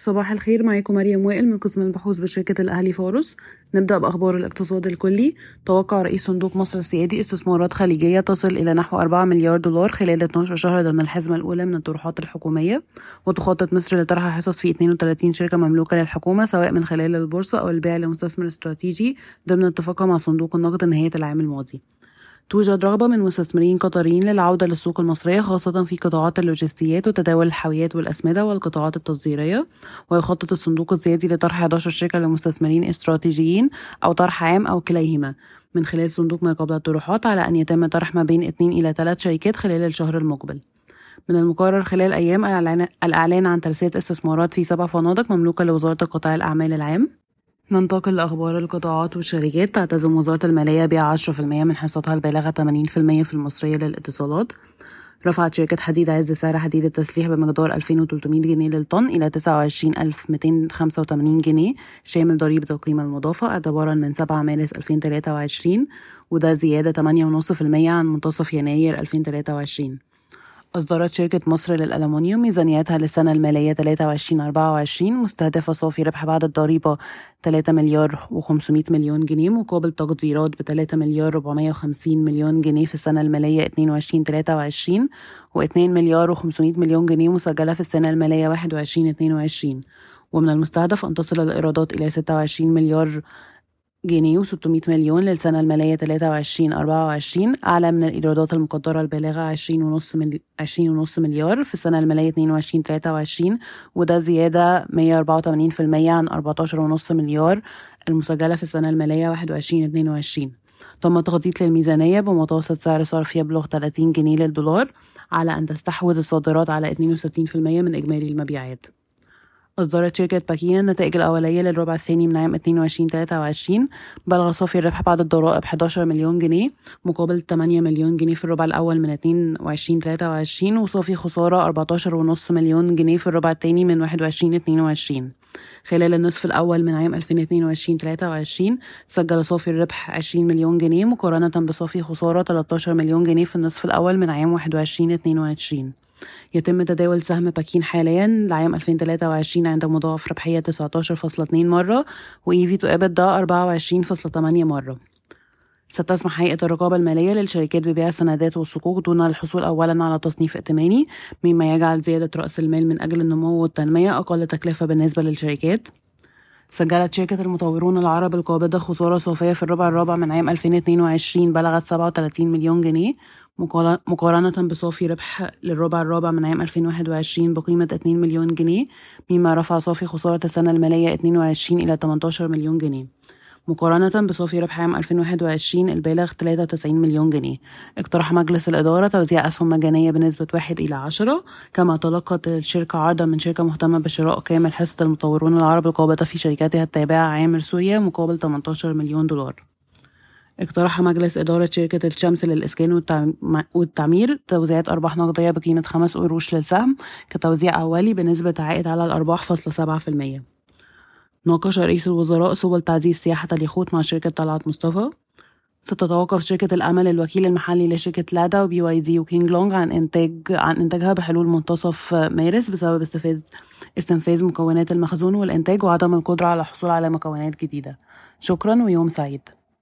صباح الخير معاكم مريم وائل من قسم البحوث بشركة الأهلي فارس نبدأ بأخبار الاقتصاد الكلي. توقع رئيس صندوق مصر السيادي استثمارات خليجية تصل إلى نحو 4 مليار دولار خلال 12 شهر ضمن الحزمة الأولى من الطروحات الحكومية. وتخطط مصر لطرح حصص في 32 شركة مملوكة للحكومة سواء من خلال البورصة أو البيع لمستثمر استراتيجي ضمن اتفاقها مع صندوق النقد نهاية العام الماضي. توجد رغبة من مستثمرين قطريين للعودة للسوق المصرية خاصة في قطاعات اللوجستيات وتداول الحاويات والأسمدة والقطاعات التصديرية. ويخطط الصندوق الزيادي لطرح 11 شركة لمستثمرين استراتيجيين أو طرح عام أو كليهما. من خلال صندوق ما قبل الطروحات على أن يتم طرح ما بين 2 إلى 3 شركات خلال الشهر المقبل. من المقرر خلال أيام الإعلان عن ترسية استثمارات في سبع فنادق مملوكة لوزارة قطاع الأعمال العام. ننتقل لأخبار القطاعات والشركات تعتزم وزارة المالية بيع 10% من حصتها البالغة 80% في المصرية للاتصالات. رفعت شركة حديد عز سعر حديد التسليح بمقدار 2300 جنيه للطن إلى 29285 جنيه شامل ضريبة القيمة المضافة اعتبارا من 7 مارس 2023 وده زيادة 8.5% عن منتصف يناير 2023 أصدرت شركة مصر للألمنيوم ميزانيتها للسنة المالية 23-24 مستهدفة صافي ربح بعد الضريبة 3 مليار و500 مليون جنيه مقابل تقديرات ب 3 مليار 450 مليون جنيه في السنة المالية 22-23 و2 مليار و500 مليون جنيه مسجلة في السنة المالية 21-22 ومن المستهدف أن تصل الإيرادات إلى 26 مليار جنيه و600 مليون للسنة المالية 23 24 أعلى من الإيرادات المقدرة البالغة 20 ونص مل... 20 ونص مليار. في السنة المالية 22 23 وده زيادة 184% عن 14 ونص مليار. المسجلة في السنة المالية 21 22 تم تخطيط للميزانية بمتوسط سعر صرف يبلغ 30 جنيه للدولار على أن تستحوذ الصادرات على 62% من إجمالي المبيعات. أصدرت شركة باكية النتائج الأولية للربع الثاني من عام 22-23 بلغ صافي الربح بعد الضرائب 11 مليون جنيه مقابل 8 مليون جنيه في الربع الأول من 22-23 وصافي خسارة 14.5 مليون جنيه في الربع الثاني من 21-22 خلال النصف الأول من عام 2022-23 سجل صافي الربح 20 مليون جنيه مقارنة بصافي خسارة 13 مليون جنيه في النصف الأول من عام 21-22 يتم تداول سهم باكين حاليا لعام 2023 عند مضاعف ربحية 19.2 مرة وإيفي تو إبدا 24.8 مرة. ستسمح هيئة الرقابة المالية للشركات ببيع السندات والصكوك دون الحصول أولا على تصنيف ائتماني مما يجعل زيادة رأس المال من أجل النمو والتنمية أقل تكلفة بالنسبة للشركات. سجلت شركة المطورون العرب القابضة خسارة صافية في الربع الرابع من عام 2022 بلغت 37 مليون جنيه. مقارنة بصافي ربح للربع الرابع من عام 2021 بقيمة 2 مليون جنيه مما رفع صافي خسارة السنة المالية 22 إلى 18 مليون جنيه. مقارنة بصافي ربح عام 2021 البالغ 93 مليون جنيه. اقترح مجلس الإدارة توزيع أسهم مجانية بنسبة 1 إلى 10 كما تلقت الشركة عرضا من شركة مهتمة بشراء كامل حصة المطورون العرب القابضة في شركاتها التابعة عامر سوريا مقابل 18 مليون دولار. اقترح مجلس إدارة شركة الشمس للإسكان والتعمير توزيعات أرباح نقدية بقيمة خمس قروش للسهم كتوزيع أولي بنسبة عائد على الأرباح فاصلة سبعة في المية. ناقش رئيس الوزراء سبل تعزيز سياحة اليخوت مع شركة طلعت مصطفى. ستتوقف شركة الأمل الوكيل المحلي لشركة لادا وبي واي دي وكينج لونج عن إنتاج عن إنتاجها بحلول منتصف مارس بسبب استفاز استنفاذ مكونات المخزون والإنتاج وعدم القدرة على الحصول على مكونات جديدة. شكرا ويوم سعيد.